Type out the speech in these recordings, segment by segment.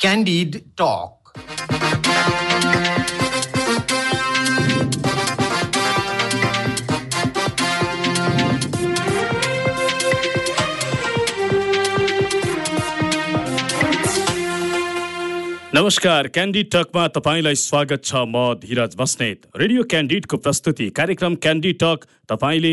Candid Talk. नमस्कार candid टकमा तपाईँलाई स्वागत छ म धीरज बस्नेत रेडियो क्यान्डिडको प्रस्तुति कार्यक्रम क्यान्डिड टक तपाईँले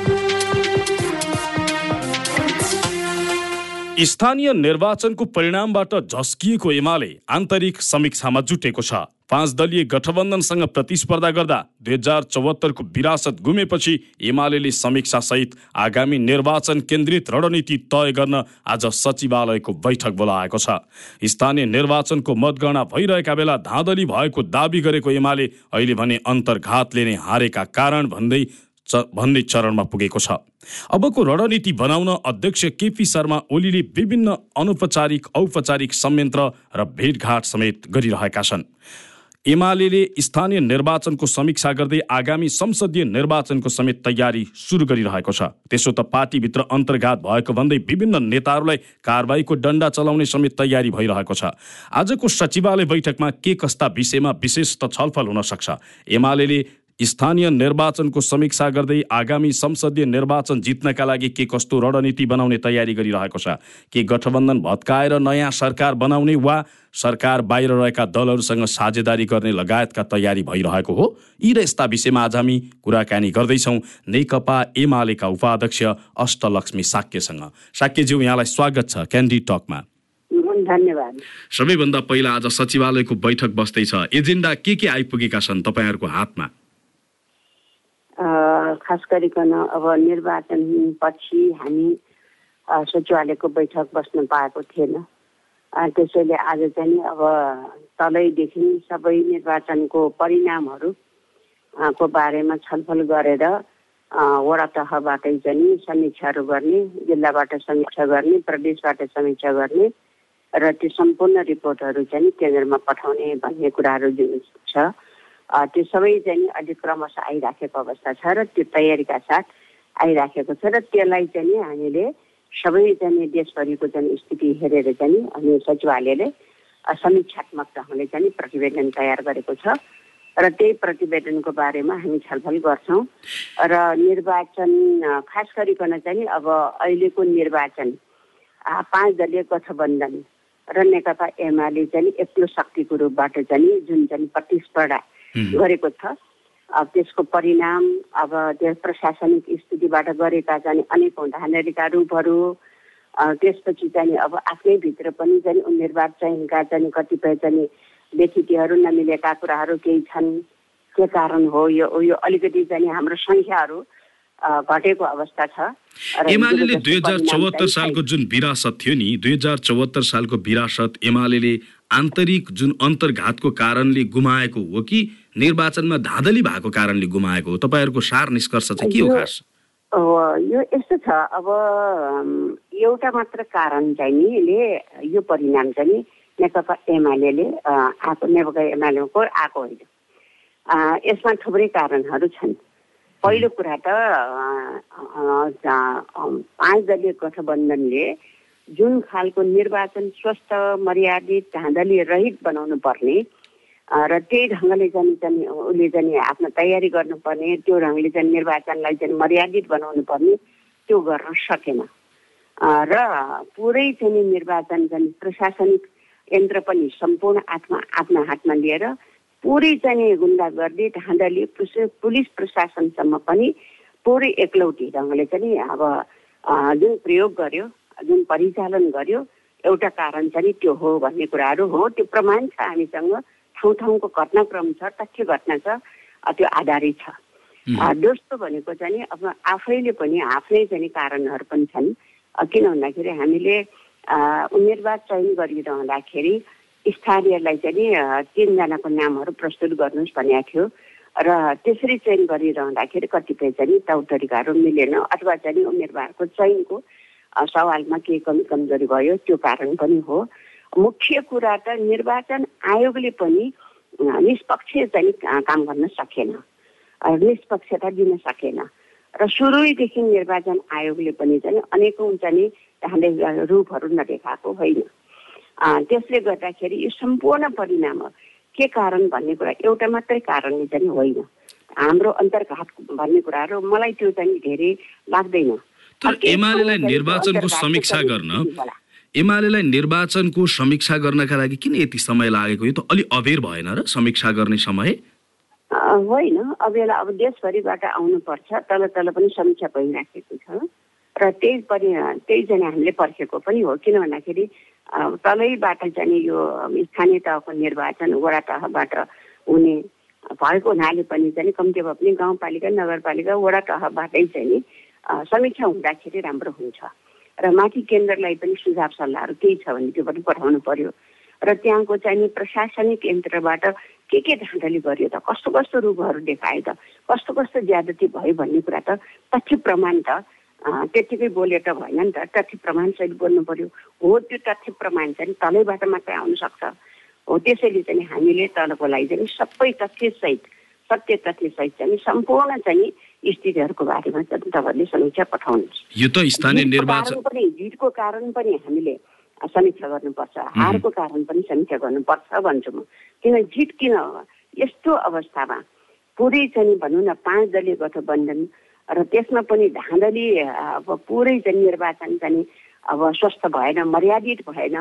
स्थानीय निर्वाचनको परिणामबाट झस्किएको एमाले आन्तरिक समीक्षामा जुटेको छ। पाँच दलीय गठबन्धनसँग प्रतिस्पर्धा गर्दा दुई हजार चौहत्तरको विरासत गुमेपछि एमाले समीक्षा सहित आगामी निर्वाचन केन्द्रित रणनीति तय गर्न आज सचिवालयको बैठक बोलाएको छ। स्थानीय निर्वाचनको मतगणना भइरहेका बेला धाँधली भएको दावी गरेको एमाले अहिले भने अन्तर्घातले नै हारेका कारण भन्दै भन्ने चरणमा पुगेको छ। अबको रणनीति बनाउन अध्यक्ष केपी शर्मा ओलीले विभिन्न अनौपचारिक औपचारिक संयन्त्र र भेटघाट समेत गरिरहेका छन्। एमाले स्थानीय निर्वाचनको समीक्षा गर्दै आगामी संसदीय निर्वाचनको समेत तयारी सुरु गरिरहेको छ। त्यसो त पार्टीभित्र अन्तर्घात भएको भन्दै विभिन्न नेताहरूलाई कारवाहीको डन्डा चलाउने समेत तयारी भइरहेको छ। आजको सचिवालय बैठकमा के कस्ता विषयमा विशेष त छलफल हुन सक्छ? एमाले स्थानीय निर्वाचनको समीक्षा गर्दै आगामी संसदीय निर्वाचन जित्नका लागि के कस्तो रणनीति बनाउने तयारी गरिरहेको छ? के गठबन्धन भत्काएर नयाँ सरकार बनाउने वा सरकार बाहिर रहेका दलहरूसँग साझेदारी गर्ने लगायतका तयारी भइरहेको हो? यी र यस्ता विषयमा आज हामी कुराकानी गर्दैछौँ। नेकपा एमालेका उपाध्यक्ष अष्टलक्ष्मी साक्यसँग। साक्यज्यू यहाँलाई स्वागत छ क्यान्डी टकमा। धन्यवाद। सबैभन्दा पहिला आज सचिवालयको बैठक बस्दैछ। एजेन्डा के के आइपुगेका छन् तपाईँहरूको हातमा? खास गरिकन अब निर्वाचन पछि हामी सचिवालयको बैठक बस्न पाएको थिएन। त्यसैले आज चाहिँ अब तलैदेखि सबै निर्वाचनको परिणामहरू को बारेमा छलफल गरेर वडा तहबाटै चाहिँ समीक्षाहरू गर्ने जिल्लाबाट समीक्षा गर्ने प्रदेशबाट समीक्षा गर्ने र त्यो सम्पूर्ण रिपोर्टहरू चाहिँ केन्द्रमा पठाउने भन्ने कुराहरू छ। त्यो सबै चाहिँ अहिले क्रमशः आइराखेको अवस्था छ र त्यो तयारीका साथ आइराखेको छ र त्यसलाई चाहिँ हामीले सबै चाहिँ देशभरिको चाहिँ स्थिति हेरेर चाहिँ हामी सचिवालयले समीक्षात्मक ढङ्गले चाहिँ प्रतिवेदन तयार गरेको छ र त्यही प्रतिवेदनको बारेमा हामी छलफल गर्छौँ र निर्वाचन खास गरिकन चाहिँ अब अहिलेको निर्वाचन पाँच दलीय गठबन्धन र नेकपा एमाले चाहिँ एक्लो शक्तिको रूपबाट चाहिँ जुन चाहिँ प्रतिस्पर्धा गरेको छ। अब त्यसको परिणाम अब त्यो प्रशासनिक स्थितिबाट गरेका चाहिँ अनेक धानेरीका रूपहरू त्यसपछि चाहिँ अब आफ्नै भित्र पनि चाहिँ निर्वाचनका चाहिँ कतिपय चाहिँ व्यतिथिहरू नमिलेका कुराहरू केही छन्। के कारण हो यो यो अलिकति चाहिँ हाम्रो सङ्ख्याहरू घटेको अवस्था छ। एमाले दुई हजार चौहत्तर सालको जुन विरासत थियो नि दुई हजार चौहत्तर सालको विरासत एमाले आन्तरिक जुन अन्तर्घातको कारणले गुमाएको हो कि निर्वाचनमा धाँधली भएको कारणले गुमाएको हो। तपाईँहरूको सार निष्कर्ष चाहिँ के हो खास? यो यस्तो छ अब एउटा मात्र कारण चाहिँ नि यो परिणाम चाहिँ नि नेकपा एमाले आएको नेकपा एमालेको आएको होइन। यसमा थुप्रै कारणहरू छन्। पहिलो कुरा त पाँच दलीय गठबन्धनले जुन खालको निर्वाचन स्वस्थ मर्यादित धाँधली रहित बनाउनु पर्ने र त्यही ढङ्गले चाहिँ चाहिँ उसले चाहिँ आफ्नो तयारी गर्नुपर्ने त्यो ढङ्गले चाहिँ निर्वाचनलाई चाहिँ मर्यादित बनाउनु पर्ने त्यो गर्न सकेन। र पुरै चाहिँ निर्वाचन चाहिँ प्रशासनिक यन्त्र पनि सम्पूर्ण आत्मा आफ्नो हातमा लिएर पुरै चाहिँ गुन्डागर्दी धाँधली पुलिस प्रशासनसम्म पनि पुरै एकलौटी ढङ्गले चाहिँ अब जुन प्रयोग गर्यो जुन परिचालन गर्यो एउटा कारण चाहिँ त्यो हो भन्ने कुराहरू हो। त्यो प्रमाण छ हामीसँग। ठाउँ ठाउँको घटनाक्रम छ तथ्य घटना छ त्यो आधारित छ। दोस्रो भनेको चाहिँ अब आफैले पनि आफ्नै चाहिँ कारणहरू पनि छन्। किन भन्दाखेरि हामीले उम्मेदवार चयन गरिरहँदाखेरि स्थानीयलाई चाहिँ तिनजनाको नामहरू प्रस्तुत गर्नुहोस् भनेको थियो। र त्यसरी चयन गरिरहँदाखेरि कतिपय चाहिँ तौर तरिकाहरू मिलेन अथवा चाहिँ उम्मेदवारको चयनको सवालमा केही कमी कमजोरी भयो त्यो कारण पनि हो। मुख्य कुरा त निर्वाचन आयोगले पनि निष्पक्ष चाहिँ काम गर्न सकेन निष्पक्षता दिन सकेन र सुरुदेखि निर्वाचन आयोगले पनि चाहिँ अनेकौँ चाहिँ हामीले रूपहरू नदेखाएको होइन। त्यसले गर्दाखेरि यो सम्पूर्ण परिणाम के कारण भन्ने कुरा एउटा मात्रै कारणले चाहिँ होइन। हाम्रो अन्तर्घात भन्ने कुराहरू मलाई त्यो चाहिँ धेरै लाग्दैन। एमालेलाई निर्वाचनको समीक्षा गर्न एमालेलाई निर्वाचनको समीक्षा गर्नका लागि किन यति समय लागेको? यो त अलि अबेर भएन र समीक्षा गर्ने समय। होइन। अबेला अब देशभरिबाट आउनुपर्छ। तल तल पनि समीक्षा भइराखेको छ। र त्यही पनि त्यही चाहिँ हामीले पर्खेको पनि हो। किन भन्दाखेरि तलैबाट चाहिँ यो स्थानीय तहको निर्वाचन वडा तहबाट हुने भएको हुनाले पनि चाहिँ कम्ती भए पनि गाउँपालिका नगरपालिका वडा तहबाटै चाहिँ समीक्षा हुँदाखेरि राम्रो हुन्छ। र माथि केन्द्रलाई पनि सुझाव सल्लाहहरू केही छ भने त्यो पनि पठाउनु पर्यो। र त्यहाँको चाहिँ प्रशासनिक केन्द्रबाट के के धाँधली गरियो त? कस्तो कस्तो रूपहरू देखायो त? कस्तो कस्तो ज्यादती भयो भन्ने कुरा त तथ्य प्रमाण त त्यत्तिकै बोले त भएन नि त। तथ्य प्रमाणसहित बोल्नु पर्यो। हो त्यो तथ्य प्रमाण चाहिँ तलैबाट मात्रै आउन सक्छ। हो त्यसैले चाहिँ हामीले तलको लागि चाहिँ सबै तथ्यसहित सत्य तथ्यसहित चाहिँ सम्पूर्ण चाहिँ स्थितिहरूको बारेमा चाहिँ तपाईँहरूले समीक्षा पठाउनुहोस्। यो त स्थानीय निर्वाचन पनि जितको कारण पनि हामीले समीक्षा गर्नुपर्छ। हारको कारण पनि समीक्षा गर्नुपर्छ भन्छु म। किन जित किन यस्तो अवस्थामा पुरै चाहिँ भनौँ न पाँच दलीय गठबन्धन र त्यसमा पनि धाँधली अब पुरै चाहिँ निर्वाचन चाहिँ अब स्वस्थ भएन मर्यादित भएन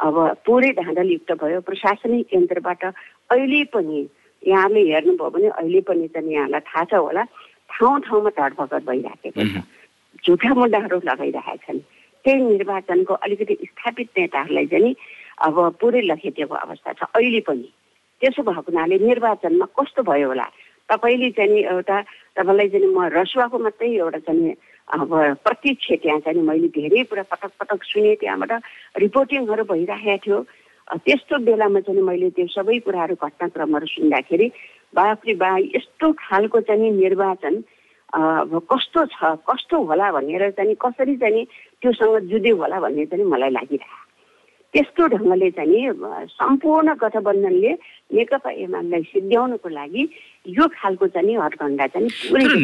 अब पुरै धाँधलयुक्त भयो। प्रशासनिक केन्द्रबाट अहिले पनि यहाँले हेर्नुभयो भने अहिले पनि चाहिँ यहाँलाई थाहा छ होला। ठाउँ ठाउँमा धरपकड भइराखेको छ। झुठा मुद्दाहरू लगाइरहेका छन्। त्यही निर्वाचनको अलिकति स्थापित नेताहरूलाई चाहिँ अब पुरै लखेटिएको अवस्था छ अहिले पनि। त्यसो भएको हुनाले निर्वाचनमा कस्तो भयो होला? तपाईँले चाहिँ एउटा तपाईँलाई चाहिँ म रसुवाको मात्रै एउटा चाहिँ अब प्रत्यक्ष त्यहाँ चाहिँ मैले धेरै कुरा पटक पटक सुने त्यहाँबाट रिपोर्टिङहरू भइरहेको थियो। त्यस्तो बेलामा चाहिँ मैले त्यो सबै कुराहरू घटनाक्रमहरू सुन्दाखेरि बाफ्रे बा यस्तो खालको चाहिँ निर्वाचन कस्तो छ कस्तो होला भनेर चाहिँ कसरी चाहिँ त्योसँग जुद्यो होला भन्ने चाहिँ मलाई लागिरह्यो त्यस्तो ढङ्गले चाहिँ सम्पूर्ण गठबन्धनले नेकपा एमालेलाई सिद्ध्याउनको लागि यो खालको चाहिँ हटकण्डा चाहिँ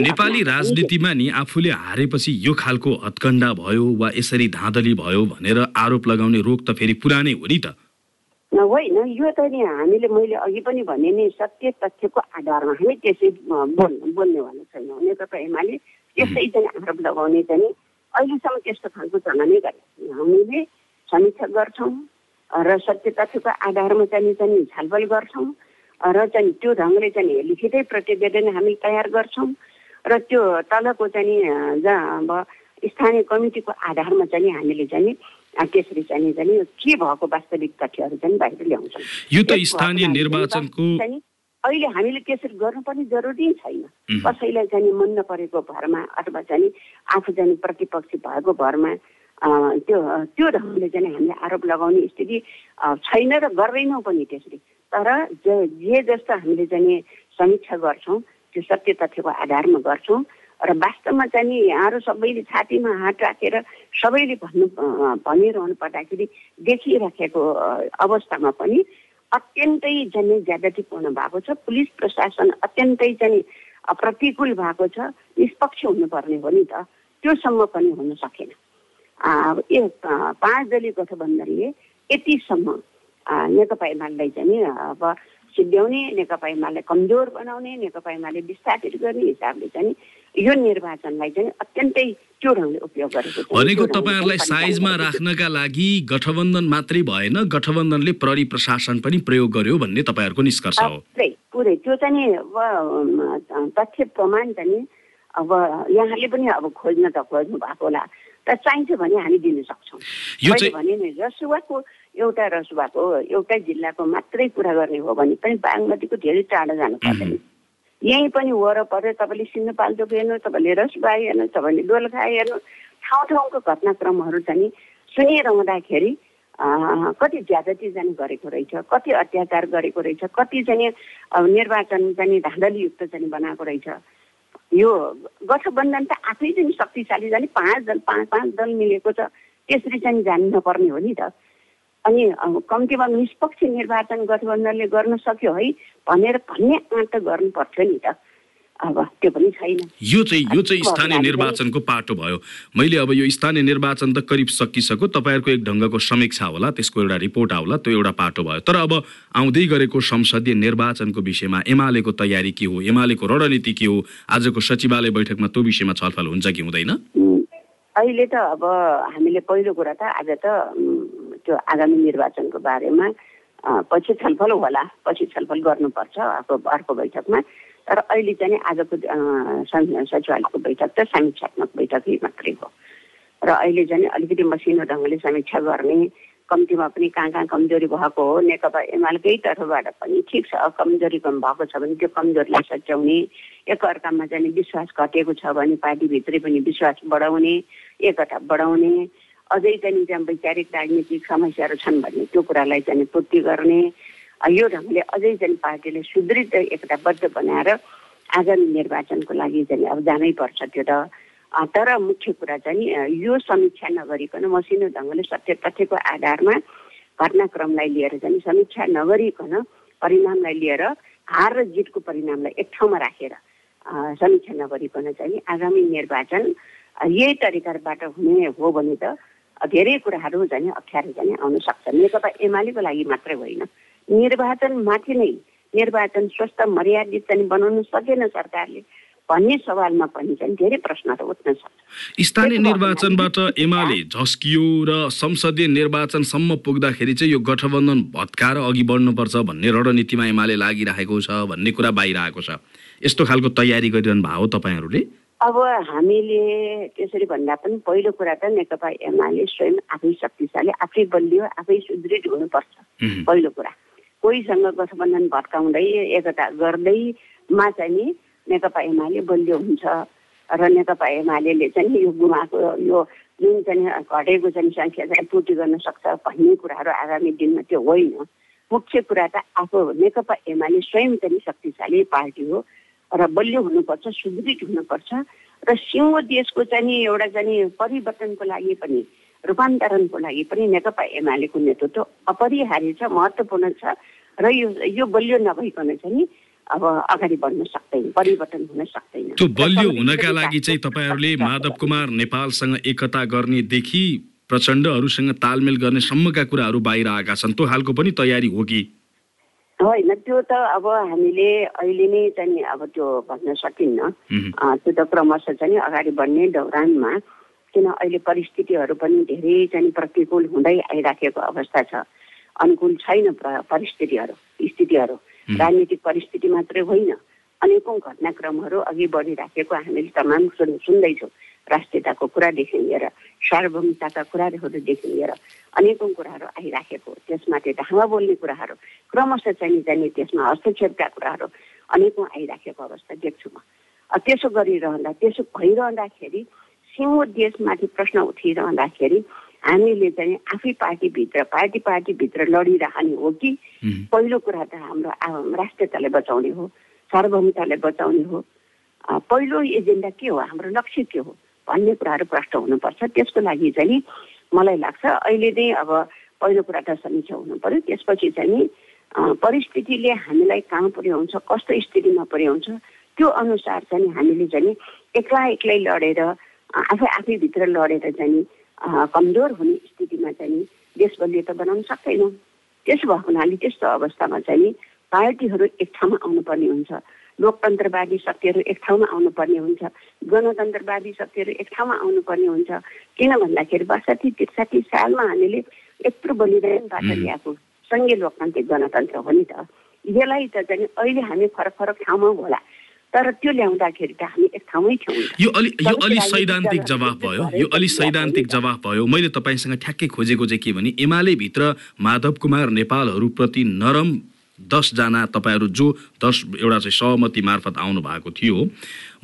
नेपाली राजनीतिमा नि आफूले हारेपछि यो खालको हत्कण्डा भयो वा यसरी धाँधली भयो भनेर आरोप लगाउने रोग त फेरि पुरानै हो नि त। होइन यो त नि हामीले मैले अघि पनि भने नि सत्य तथ्यको आधारमा हामी त्यसै बोल्नु बोल्ने भनेको छैनौँ। नेकपा एमाले त्यसै चाहिँ आरोप लगाउने चाहिँ अहिलेसम्म त्यस्तो खालको चलन गरेको हामीले समीक्षा गर्छौँ र सत्य तथ्यको आधारमा चाहिँ चाहिँ छलफल गर्छौँ र चाहिँ त्यो ढङ्गले चाहिँ लिखितै प्रतिवेदन हामी तयार गर्छौँ र त्यो तलको चाहिँ जहाँ अब स्थानीय कमिटीको आधारमा चाहिँ हामीले चाहिँ त्यसरी चाहिँ के भएको वास्तविक तथ्यहरू चाहिँ बाहिर ल्याउँछौँ? यो त स्थानीय निर्वाचनको अहिले हामीले त्यसरी गर्नुपर्ने जरुरी छैन। कसैलाई चाहिँ मन नपरेको भरमा अथवा चाहिँ आफू चाहिँ प्रतिपक्षी भएको भरमा त्यो त्यो ढङ्गले चाहिँ हामीले आरोप लगाउने स्थिति छैन र गर्दैनौँ पनि त्यसरी। तर जे जस्तो हामीले चाहिँ समीक्षा गर्छौँ त्यो सत्य तथ्यको आधारमा गर्छौँ। र वास्तवमा चाहिँ यहाँहरू सबैले छातीमा हात राखेर सबैले भन्नु भनिरहनु पर्दाखेरि देखिराखेको अवस्थामा पनि अत्यन्तै चाहिँ ज्यादतीपूर्ण भएको छ। पुलिस प्रशासन अत्यन्तै चाहिँ प्रतिकूल भएको छ। निष्पक्ष हुनुपर्ने हो नि त। त्योसम्म पनि हुन सकेन। ए पाँच दलीय गठबन्धनले यतिसम्म नेकपा एमालेलाई चाहिँ अब सिद्ध्याउने नेकपा एमाले कमजोर बनाउने नेकपा एमाले विस्थापित गर्ने हिसाबले चाहिँ यो निर्वाचनलाई चाहिँ अत्यन्तै त्यो ढङ्गले उपयोग गरेको भनेको तपाईँहरूलाई साइजमा राख्नका लागि गठबन्धन मात्रै भएन गठबन्धनले प्रहरी प्रशासन पनि प्रयोग गर्यो भन्ने तपाईँहरूको निष्कर्ष हो। पुरै त्यो चाहिँ अब तथ्य प्रमाण चाहिँ अब यहाँले पनि अब खोज्न त खोज्नु भएको होला। र चाहिन्छ भने हामी दिन सक्छौँ। भने नि रसुवाको एउटा रसुवाको एउटै जिल्लाको मात्रै कुरा गर्ने हो भने पनि बागमतीको धेरै टाढा जानु पर्दैन यहीँ पनि वरपर तपाईँले सिन्धुपाल्चोक हेर्नु तपाईँले रसुवा हेर्नु तपाईँले दोलखा हेर्नु ठाउँ ठाउँको घटनाक्रमहरू चाहिँ सुनिरहँदाखेरि कति ज्यादती चाहिँ गरेको रहेछ कति अत्याचार गरेको रहेछ कति चाहिँ निर्वाचन चाहिँ धाँधलीयुक्त चाहिँ बनाएको रहेछ। यो गठबन्धन त आफै चाहिँ शक्तिशाली जाने पाँच दल पाँच पाँच दल मिलेको छ त्यसरी चाहिँ जानु नपर्ने हो नि त। अनि कम्तीमा निष्पक्ष निर्वाचन गठबन्धनले गर्न सक्यो है भनेर भन्ने आँट त गर्नु पर्थ्यो नि त। अब त्यो पनि छैन। यो चाहिँ यो चाहिँ स्थानीय निर्वाचनको पाटो भयो। मैले अब यो स्थानीय निर्वाचन त करिब सकिसक्यो। तपाईँहरूको एक ढङ्गको समीक्षा होला त्यसको एउटा रिपोर्ट आउला त्यो एउटा पाटो भयो। तर अब आउँदै गरेको संसदीय निर्वाचनको विषयमा एमालेको तयारी के हो? एमालेको रणनीति के हो? आजको सचिवालय बैठकमा त्यो विषयमा छलफल हुन्छ कि हुँदैन? अहिले त अब हामीले पहिलो कुरा त आज त त्यो आगामी निर्वाचनको बारेमा पछि छलफल होला पछि छलफल गर्नुपर्छ अर्को अर्को बैठकमा। तर अहिले चाहिँ आजको सचिवालयको बैठक त समीक्षात्मक बैठकै मात्रै हो। र अहिले चाहिँ अलिकति मसिनो ढङ्गले समीक्षा गर्ने कम्तीमा पनि कहाँ कहाँ कमजोरी भएको हो नेकपा एमालेकै तर्फबाट पनि ठिक छ कमजोरी कम भएको छ भने त्यो कमजोरीलाई सच्याउने एकअर्कामा चाहिँ विश्वास घटेको छ भने पार्टीभित्रै पनि विश्वास बढाउने एकता बढाउने अझै चाहिँ त्यहाँ वैचारिक राजनीतिक समस्याहरू छन् भने त्यो कुरालाई चाहिँ पूर्ति गर्ने यो ढङ्गले अझै चाहिँ पार्टीले सुदृढ एकताबद्ध बनाएर आगामी निर्वाचनको लागि चाहिँ अब जानै पर्छ त्यो त। तर मुख्य कुरा चाहिँ यो समीक्षा नगरिकन मसिनो ढङ्गले सत्य तथ्यको आधारमा घटनाक्रमलाई लिएर चाहिँ समीक्षा नगरिकन परिणामलाई लिएर हार र जितको परिणामलाई एक ठाउँमा राखेर समीक्षा नगरिकन चाहिँ आगामी निर्वाचन यही तरिकाबाट हुने हो भने त धेरै कुराहरू चाहिँ अप्ठ्यारो चाहिँ आउन सक्छ। नेकपा एमालेको लागि मात्रै होइन। निर्वाचनमाथि नै निर्वाचन स्वस्थ मर्यादित चाहिँ बनाउन सकेन सरकारले भन्ने सवालमा पनि चाहिँ धेरै प्रश्नहरू उठ्न सक्छ। स्थानीय निर्वाचनबाट एमाले झस्कियो र संसदीय निर्वाचनसम्म पुग्दाखेरि चाहिँ यो गठबन्धन भत्काएर अघि बढ्नुपर्छ भन्ने रणनीतिमा एमाले लागिरहेको छ भन्ने कुरा बाहिर आएको छ। यस्तो खालको तयारी गरिरहनु भएको हो तपाईँहरूले? अब हामीले त्यसरी भन्दा पनि पहिलो कुरा त नेकपा एमाले स्वयं आफै शक्तिशाली आफै बलियो आफै सुदृढ हुनुपर्छ। पहिलो कुरा। कोहीसँग गठबन्धन भत्काउँदै एकता गर्दैमा चाहिँ नि नेकपा एमाले बलियो हुन्छ र नेकपा एमाले चाहिँ यो गुमाएको यो जुन चाहिँ घटेको चाहिँ सङ्ख्या चाहिँ पूर्ति गर्न सक्छ भन्ने कुराहरू आगामी दिनमा त्यो होइन। मुख्य कुरा त आफू नेकपा एमाले स्वयं चाहिँ शक्तिशाली पार्टी हो। र बलियो हुनुपर्छ सुदृढ हुनुपर्छ र सिङ्गो देशको चाहिँ नि एउटा चाहिँ परिवर्तनको लागि पनि रूपान्तरणको लागि पनि नेकपा एमालेको नेतृत्व अपरिहार्य छ महत्त्वपूर्ण छ र यो यो बलियो नभइकन चाहिँ नि अब अगाडि बढ्न सक्दैन परिवर्तन हुन सक्दैन। त्यो बलियो हुनका लागि चाहिँ तपाईँहरूले माधव कुमार नेपालसँग एकता गर्नेदेखि प्रचण्डहरूसँग तालमेल गर्ने सम्मका कुराहरू बाहिर आएका छन्। त्यो खालको पनि तयारी हो कि? होइन त्यो त अब हामीले अहिले नै चाहिँ अब त्यो भन्न सकिन्न। त्यो त क्रमशः चाहिँ अगाडि बढ्ने दौरानमा किन अहिले परिस्थितिहरू पनि धेरै चाहिँ प्रतिकूल हुँदै आइराखेको अवस्था छ। अनुकूल छैन प्र- परिस्थितिहरू स्थितिहरू। राजनीतिक परिस्थिति मात्रै होइन। अनेकौँ घटनाक्रमहरू अघि बढिराखेको हामीले तमाम सुन सुन्दैछौँ। राष्ट्रियताको कुरादेखि लिएर सार्वभौमिकताका कुराहरूदेखि लिएर अनेकौँ कुराहरू आइराखेको त्यसमाथि ढाँवा बोल्ने कुराहरू क्रमशः चाहिँ जाने त्यसमा हस्तक्षेपका कुराहरू अनेकौँ आइराखेको अवस्था देख्छु म। त्यसो गरिरहँदा त्यसो भइरहँदाखेरि सिङ्गो देशमाथि प्रश्न उठिरहँदाखेरि हामीले चाहिँ आफै पार्टीभित्र पार्टी पार्टीभित्र लडिरहने हो कि पहिलो कुरा त हाम्रो राष्ट्रियतालाई बचाउने हो सार्वभौमिकतालाई बचाउने हो। पहिलो एजेन्डा के हो? हाम्रो लक्ष्य के हो? भन्ने कुराहरू प्रष्ट हुनुपर्छ। त्यसको लागि चाहिँ मलाई लाग्छ अहिले नै अब पहिलो कुरा त समीक्षा हुनु पर्यो। त्यसपछि चाहिँ नि परिस्थितिले हामीलाई कहाँ पुर्याउँछ कस्तो स्थितिमा पुर्याउँछ त्यो अनुसार चाहिँ हामीले चाहिँ एक्ला एक्लै लडेर आफै आफैभित्र लडेर चाहिँ कमजोर हुने स्थितिमा चाहिँ देश बलियो त बनाउन सक्दैनौँ। त्यसो भएको हुनाले त्यस्तो अवस्थामा चाहिँ पार्टीहरू एक ठाउँमा आउनुपर्ने हुन्छ। लोकतन्त्रवादी शक्तिहरू एक ठाउँमा आउनुपर्ने हुन्छ गणतन्त्रवादी शक्तिहरू एक ठाउँमा आउनुपर्ने हुन्छ किन भन्दाखेरि बासठी त्रिसाठी सालमा हामीले यत्रो बलिदानबाट. ल्याएको सङ्घीय लोकतान्त्रिक गणतन्त्र हो नि त यसलाई त चाहिँ अहिले हामी फरक फरक ठाउँमा होला तर त्यो ल्याउँदाखेरि त हामी एक ठाउँमै थियौँ। यो अलि यो अलि सैद्धान्तिक जवाफ भयो यो अलि सैद्धान्तिक। जवाफ भयो मैले तपाईँसँग ठ्याक्कै खोजेको चाहिँ के भने एमाले भित्र माधव कुमार नेपालहरूप्रति नरम दसजना तपाईँहरू जो दस एउटा चाहिँ सहमति मार्फत आउनु भएको थियो।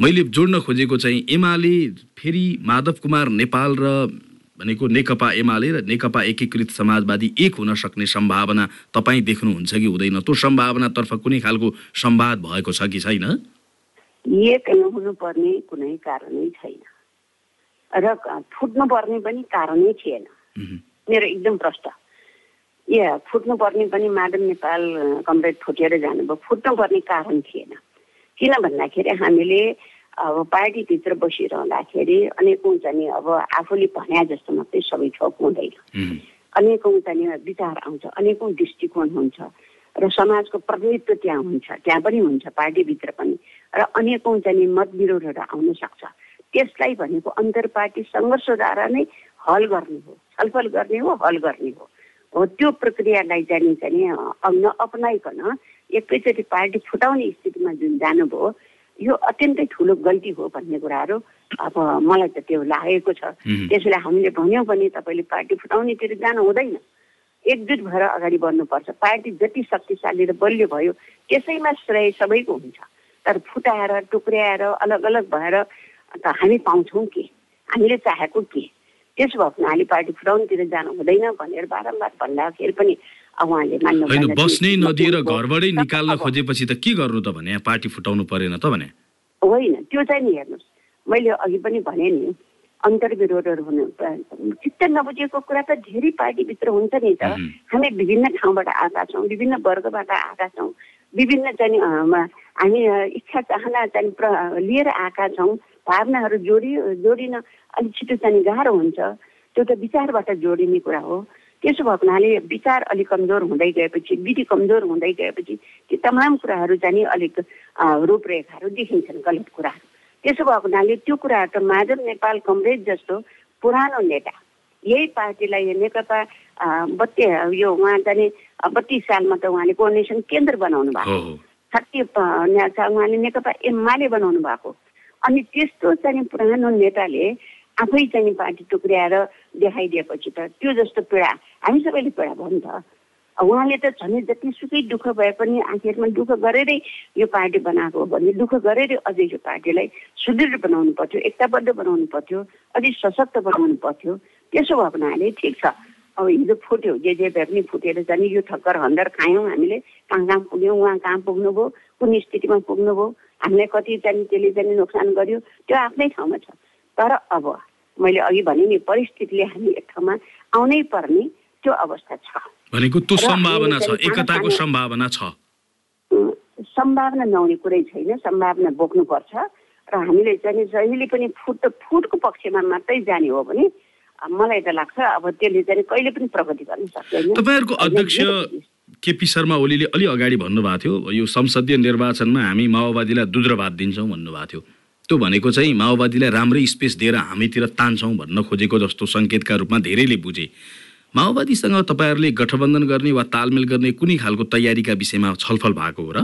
मैले जोड्न खोजेको चाहिँ एमाले फेरि माधव कुमार नेपाल र भनेको नेकपा एमाले र नेकपा एकीकृत समाजवादी एक हुन सक्ने सम्भावना तपाईँ देख्नुहुन्छ कि हुँदैन? त्यो सम्भावनातर्फ कुनै खालको सम्वाद भएको छ कि छैन? एक नहुनुपर्ने कुनै कारणै छैन। र फुट्नुपर्ने पनि कारणै थिएन। मेरो एकदम प्रष्ट ए फुट्नुपर्ने पनि माधव नेपाल कमरेड फुटेर जानुभयो। फुट्नुपर्ने कारण थिएन। किन भन्दाखेरि हामीले अब पार्टीभित्र बसिरहँदाखेरि अनेकौँ चाहिँ अब आफूले भन्या जस्तो मात्रै सबै थोक हुँदैन। अनेकौँ चाहिँ विचार आउँछ अनेकौँ दृष्टिकोण हुन्छ। र समाजको प्रतिनिधित्व त्यहाँ हुन्छ त्यहाँ पनि हुन्छ पार्टीभित्र पनि। र अनेकौँ चाहिँ मतविरोधहरू आउन सक्छ। त्यसलाई भनेको अन्तर पार्टी सङ्घर्षद्वारा नै हल गर्ने हो। छलफल गर्ने हो हल गर्ने हो। हो त्यो प्रक्रियालाई चाहिँ चाहिँ नअपनाइकन एकैचोटि पार्टी फुटाउने स्थितिमा जुन जानुभयो यो अत्यन्तै ठुलो गल्ती हो भन्ने कुराहरू अब मलाई त त्यो लागेको छ। त्यसैले हामीले भन्यौँ भने तपाईँले पार्टी फुटाउनेतिर जानु हुँदैन। एकजुट भएर अगाडि बढ्नुपर्छ। पार्टी जति शक्तिशाली र बलियो भयो त्यसैमा श्रेय सबैको हुन्छ। तर फुटाएर टुक्र्याएर अलग अलग भएर त हामी पाउँछौँ के? हामीले चाहेको के? त्यसो भएको हुनाले पार्टी फुटाउनेतिर जानु हुँदैन भनेर बारम्बार भन्दाखेरि पनि उहाँले मान्नु बस्नै नदिएर घरबाटै निकाल्न खोजेपछि त के गर्नु त भने? पार्टी फुटाउनु परेन त भने? होइन त्यो चाहिँ नि हेर्नुहोस्। मैले अघि पनि भने नि अन्तर्विरोधहरू हुनु चित्त नबुझेको कुरा त धेरै पार्टीभित्र हुन्छ नि त। हामी विभिन्न ठाउँबाट आएका छौँ विभिन्न वर्गबाट आएका छौँ विभिन्न चाहिँ हामी इच्छा चाहना चाहिँ लिएर आएका छौँ। भावनाहरू जोडि जोडिन अलिक छिटो चाहिँ गाह्रो हुन्छ। त्यो त विचारबाट जोडिने कुरा हो। त्यसो भएको हुनाले विचार अलिक कमजोर हुँदै गएपछि विधि कमजोर हुँदै गएपछि ती तमाम कुराहरू चाहिँ अलिक रूपरेखाहरू देखिन्छन् गलत कुराहरू त्यसो भएको हुनाले त्यो कुराहरू त माधव नेपाल कङ्ग्रेस जस्तो पुरानो नेता यही पार्टीलाई नेकपा बत्ती यो उहाँ चाहिँ बत्तिस सालमा त उहाँले कोर्डिनेसन केन्द्र बनाउनु भएको। साठी उहाँले नेकपा एमाले बनाउनु भएको। अनि त्यस्तो चाहिँ पुरानो नेताले आफै चाहिँ पार्टी टुक्र्याएर देखाइदिएपछि त त्यो जस्तो पीडा हामी सबैले पीडा भयो त। उहाँले त झन् जतिसुकै दुःख भए पनि आखिरमा दुःख गरेरै यो पार्टी बनाएको हो भने दुःख गरेरै अझै यो पार्टीलाई सुदृढ बनाउनु पर्थ्यो एकताबद्ध बनाउनु पर्थ्यो अझै सशक्त बनाउनु पर्थ्यो त्यसो भयो हुनाले ठिक छ। अब हिजो फुट्यो जे जे भए पनि फुटेर जाने यो ठक्कर हन्डर खायौँ हामीले कहाँ कहाँ पुग्यौँ उहाँ कहाँ पुग्नुभयो कुन स्थितिमा पुग्नुभयो हामीलाई कति चाहिँ त्यसले चाहिँ नोक्सान गर्यो। त्यो आफ्नै ठाउँमा छ। तर अब मैले अघि भने नि परिस्थितिले हामी एक ठाउँमा आउनै पर्ने त्यो अवस्था छ। भनेको त्यो सम्भावना छ। एकताको सम्भावना छ। सम्भावना नहुने कुरै छैन। सम्भावना बोक्नुपर्छ र हामीले चाहिँ जहिले पनि फुट फुटको पक्षमा मात्रै जाने हो भने मलाई त लाग्छ अब त्यसले चाहिँ कहिले पनि प्रगति गर्न सक्दैन। तपाईँहरूको अध्यक्ष केपी शर्मा ओलीले अलि अगाडि भन्नुभएको थियो यो संसदीय निर्वाचनमा हामी माओवादीलाई दुध्रभात दिन्छौँ भन्नुभएको थियो। त्यो भनेको चाहिँ माओवादीलाई राम्रै स्पेस दिएर हामीतिर तान्छौँ भन्न खोजेको जस्तो सङ्केतका रूपमा धेरैले बुझे। माओवादीसँग तपाईँहरूले गठबन्धन गर्ने वा तालमेल गर्ने कुनै खालको तयारीका विषयमा छलफल भएको हो र?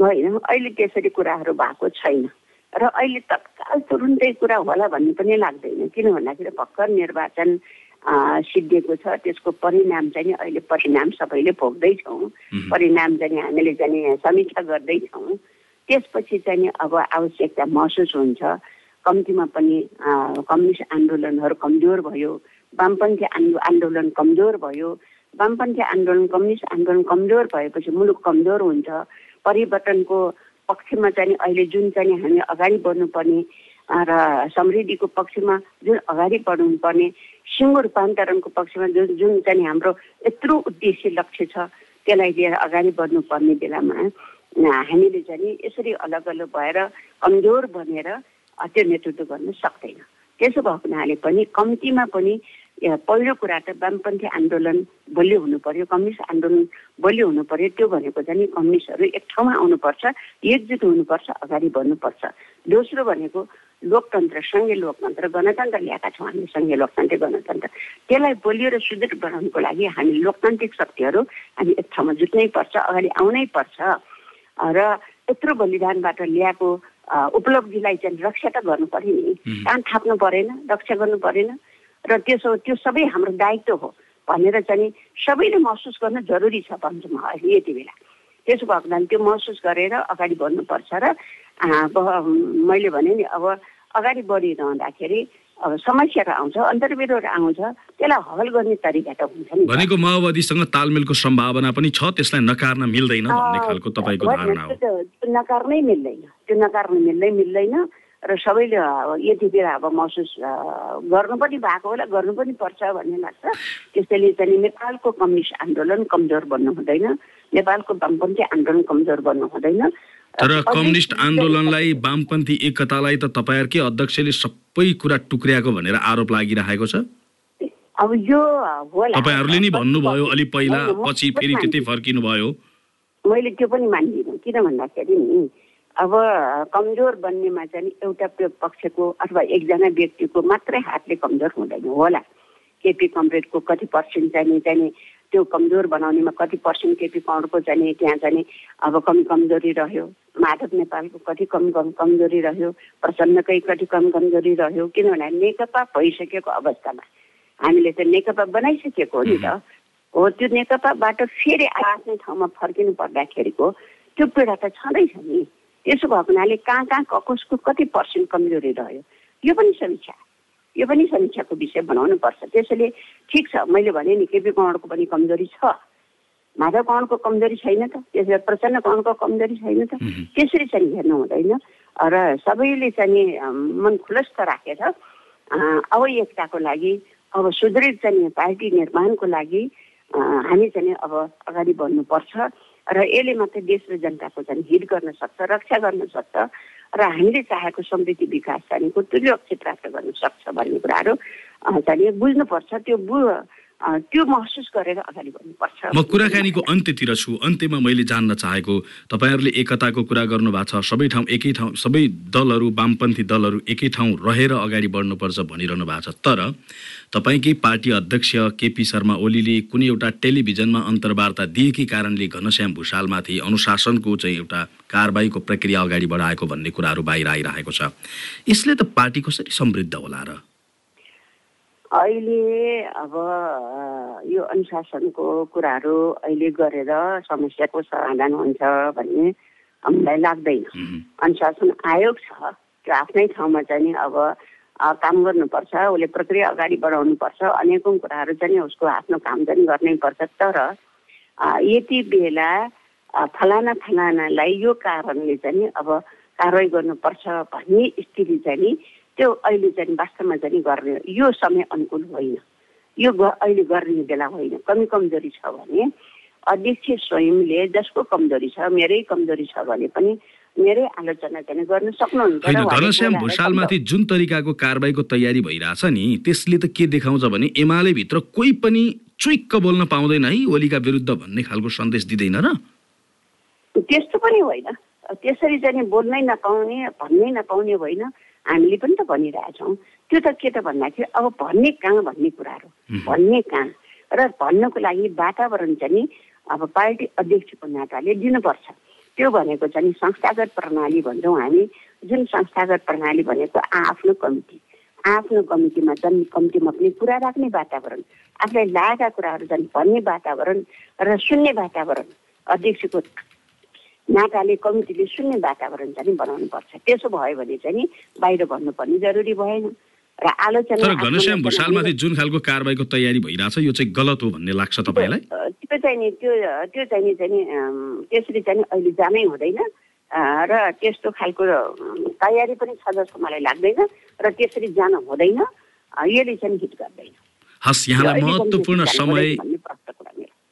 होइन अहिले त्यसरी कुराहरू भएको छैन। र अहिले तत्काल तुरुन्तै कुरा होला भन्ने पनि लाग्दैन। किन भन्दाखेरि भर्खर निर्वाचन सिद्धिएको छ त्यसको परिणाम चाहिँ अहिले परिणाम सबैले भोग्दैछौँ। परिणाम चाहिँ हामीले चाहिँ समीक्षा गर्दैछौँ। त्यसपछि चाहिँ अब आवश्यकता महसुस हुन्छ। कम्तीमा पनि कम्युनिस्ट आन्दोलनहरू कमजोर भयो। वामपन्थी आन्दोलन कमजोर भयो। वामपन्थी आन्दोलन कम्युनिस्ट आन्दोलन कमजोर भएपछि मुलुक कमजोर हुन्छ। परिवर्तनको पक्षमा चाहिँ अहिले जुन चाहिँ हामी अगाडि बढ्नुपर्ने र समृद्धिको पक्षमा जुन अगाडि बढ्नुपर्ने सिङ्गो रूपान्तरणको पक्षमा जुन जुन चाहिँ हाम्रो यत्रो उद्देश्य लक्ष्य छ त्यसलाई लिएर अगाडि बढ्नुपर्ने बेलामा हामीले चाहिँ यसरी अलग अलग भएर कमजोर बनेर त्यो नेतृत्व गर्न सक्दैन। त्यसो भएको हुनाले पनि कम्तीमा पनि पहिलो कुरा त वामपन्थी आन्दोलन बलियो हुनु पर्यो कम्युनिस्ट आन्दोलन बलियो हुनु पर्यो त्यो भनेको चाहिँ कम्युनिस्टहरू एक ठाउँमा आउनुपर्छ एकजुट हुनुपर्छ अगाडि बढ्नुपर्छ। दोस्रो भनेको लोकतन्त्र सङ्घीय लोकतन्त्र गणतन्त्र ल्याएका छौँ हामी सङ्घीय लोकतन्त्र गणतन्त्र। त्यसलाई बलियो र सुदृढ बनाउनुको लागि हामी लोकतान्त्रिक शक्तिहरू हामी एक ठाउँमा जुट्नै पर्छ अगाडि आउनै पर्छ। र यत्रो बलिदानबाट ल्याएको उपलब्धिलाई चाहिँ रक्षा त गर्नु पर्यो नि। कान थाप्नु परेन रक्षा गर्नु परेन। र त्यसो त्यो सबै हाम्रो दायित्व हो भनेर चाहिँ सबैले महसुस गर्न जरुरी छ भन्छु म अहिले यति बेला। त्यसो भएको हुनाले त्यो महसुस गरेर अगाडि बढ्नुपर्छ र मैले भने नि अब अगाडि बढिरहँदाखेरि अब समस्याहरू आउँछ अन्तर्विरोध आउँछ त्यसलाई हल गर्ने तरिका त हुन्छ नि। भनेको माओवादीसँग तालमेलको सम्भावना पनि छ त्यसलाई नकार्न मिल्दैन भन्ने खालको तपाईँको धारणा हो। नकार्नै मिल्दैन त्यो नकार्न मिल्दै मिल्दैन र सबैले अब यतिखेर अब महसुस गर्नु पनि भएको होला गर्नु पनि पर्छ भन्ने लाग्छ। त्यसैले चाहिँ नेपालको कम्युनिस्ट आन्दोलन कमजोर बन्नु हुँदैन नेपालको वामपन्थी आन्दोलन कमजोर बन्नु हुँदैन। तर कम्युनिस्ट आन्दोलनलाई वामपन्थी एकतालाई त तपाईँहरूकै अध्यक्षले सबै कुरा टुक्र्याएको भनेर आरोप लागिरहेको छ? अब यो तपाईँहरूले नि भन्नुभयो अलि पहिला पछि फेरि त्यतै। फर्किनु भयो मैले त्यो पनि मान्दिनँ। किन भन्दाखेरि नि अब कमजोर बन्नेमा चाहिँ एउटा पक्षको अथवा एकजना व्यक्तिको मात्रै हातले कमजोर हुँदैन होला। केपी कमरेडको कति पर्सेन्ट चाहिँ चाहिँ त्यो कमजोर बनाउनेमा कति पर्सेन्ट केपी कमरेडको चाहिँ त्यहाँ चाहिँ अब कमी कमजोरी रह्यो। माधव नेपालको कति कम कम कमजोरी रह्यो प्रसन्नकै कति कम कमजोरी रह्यो किनभने नेकपा भइसकेको अवस्थामा। हामीले त नेकपा बनाइसकेको हो नि त। हो त्यो नेकपाबाट फेरि आफ्नै ठाउँमा फर्किनु पर्दाखेरिको त्यो पीडा त छँदैछ नि। त्यसो भएको हुनाले कहाँ कहाँ कसको कति पर्सेन्ट कमजोरी रह्यो? यो पनि समीक्षा। यो पनि समीक्षाको विषय बनाउनु पर्छ। त्यसैले ठिक छ मैले भने नि केपी कौँडको पनि कमजोरी छ। माधव कौँडको कमजोरी छैन त त्यसरी प्रसन्न कौँडको कमजोरी छैन त। त्यसरी चाहिँ हेर्नु हुँदैन। र सबैले चाहिँ मन खुलस्त राखेर अब एकताको लागि अब सुदृढ चाहिँ पार्टी निर्माणको लागि हामी चाहिँ अब अगाडि बढ्नुपर्छ। र यसले मात्रै देश र जनताको चाहिँ हित गर्न सक्छ रक्षा गर्न सक्छ र हामीले चाहेको समृद्धि विकास चाहिँ तुल्य अक्षर प्राप्त गर्न सक्छ भन्ने कुराहरू चाहिँ बुझ्नुपर्छ। त्यो बु त्यो महसुस गरेर अगाडि बढ्नुपर्छ। म कुराकानीको अन्त्यतिर छु। अन्त्यमा मैले जान्न चाहेको तपाईँहरूले एकताको कुरा गर्नुभएको छ। सबै ठाउँ एकै ठाउँ सबै दलहरू वामपन्थी दलहरू एकै ठाउँ रहेर अगाडि बढ्नुपर्छ भनिरहनु भएको छ। तर तपाईँकै पार्टी अध्यक्ष केपी शर्मा ओलीले कुनै एउटा टेलिभिजनमा अन्तर्वार्ता दिएकै कारणले घनश्याम भूषालमाथि अनुशासनको चाहिँ एउटा कारबाहीको प्रक्रिया अगाडि बढाएको भन्ने कुराहरू बाहिर आइरहेको छ। यसले त पार्टी कसरी समृद्ध होला र? अहिले अब यो अनुशासनको कुराहरू अहिले गरेर समस्याको समाधान हुन्छ भन्ने हामीलाई लाग्दैन। अनुशासन आयोग छ त्यो आफ्नै ठाउँमा चाहिँ नि अब काम गर्नुपर्छ उसले प्रक्रिया अगाडि बढाउनुपर्छ अनेकौँ कुराहरू चाहिँ उसको आफ्नो काम चाहिँ गर्नै पर्छ तर यति बेला फलाना फलानालाई यो कारणले चाहिँ अब कारवाही गर्नुपर्छ भन्ने स्थिति चाहिँ नि त्यो अहिले चाहिँ वास्तवमा चाहिँ गर्ने यो समय अनुकूल होइन। यो अहिले गर्ने बेला होइन। कमी कमजोरी छ भने अध्यक्ष स्वयंले जसको कमजोरी छ मेरै कमजोरी छ भने पनि मेरै आलोचना चाहिँ गर्न सक्नुहुन्छ घनश्याम भूषालमाथि जुन तरिकाको कारबाहीको तयारी भइरहेछ नि त्यसले त के देखाउँछ भने एमाले भित्र कोही पनि चुइक्क बोल्न पाउँदैन है ओलीका विरुद्ध भन्ने खालको सन्देश दिँदैन र? त्यस्तो पनि होइन। त्यसरी चाहिँ बोल्नै नपाउने भन्नै नपाउने होइन। हामीले पनि त भनिरहेछौँ त्यो त के त भन्दाखेरि अब भन्ने कहाँ भन्ने कुराहरू। भन्ने कहाँ? र भन्नको लागि वातावरण चाहिँ अब पार्टी अध्यक्षको नाताले दिनुपर्छ। त्यो भनेको चाहिँ संस्थागत प्रणाली भन्छौँ हामी। जुन संस्थागत प्रणाली भनेको आफ्नो कमिटी। आफ्नो कमिटीमा चाहिँ कमिटीमा पनि कुरा राख्ने वातावरण। आफूलाई लागेका कुराहरू चाहिँ भन्ने वातावरण र सुन्ने वातावरण। अध्यक्षको नाताले कमिटीले सुन्ने वातावरण चाहिँ बनाउनु पर्छ त्यसो भयो भने चाहिँ नि बाहिर भन्नुपर्ने जरुरी भएन। र आलोचना तर घनश्याम भूषालमाथि जुन खालको कारबाहीको तयारी भइरहेछ यो चाहिँ गलत हो भन्ने लाग्छ तपाईँलाई? त्यो चाहिँ नि त्यो त्यो चाहिँ नि चाहिँ त्यसरी चाहिँ अहिले जानै हुँदैन। र त्यस्तो खालको तयारी पनि छ जस्तो मलाई लाग्दैन र त्यसरी जान हुँदैन। यसले चाहिँ हिट गर्दैन। हस् यहाँलाई महत्त्वपूर्ण समय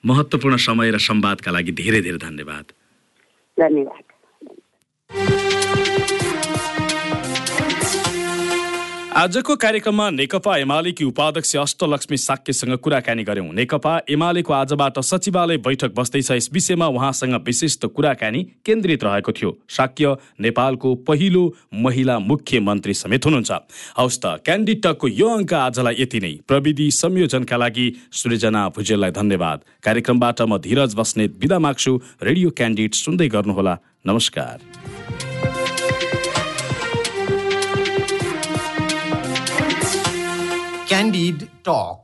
महत्त्वपूर्ण समय र संवादका लागि धेरै धेरै धन्यवाद। धन्यवाद आजको कार्यक्रममा नेकपा एमालेकी उपाध्यक्ष अष्टलक्ष्मी साक्यसँग कुराकानी गर्यौं नेकपा एमालेको आजबाट सचिवालय बैठक बस्दैछ। यस विषयमा उहाँसँग विशिष्ट कुराकानी केन्द्रित रहेको थियो। साक्य नेपालको पहिलो महिला मुख्यमन्त्री समेत हुनुहुन्छ। हवस् त क्यान्डिटकको यो अङ्क आजलाई यति नै। प्रविधि संयोजनका लागि सृजना भुजेललाई धन्यवाद। कार्यक्रमबाट म धीरज बस्नेत बिदा माग्छु। रेडियो क्यान्डिड सुन्दै गर्नुहोला। नमस्कार। Candied talk.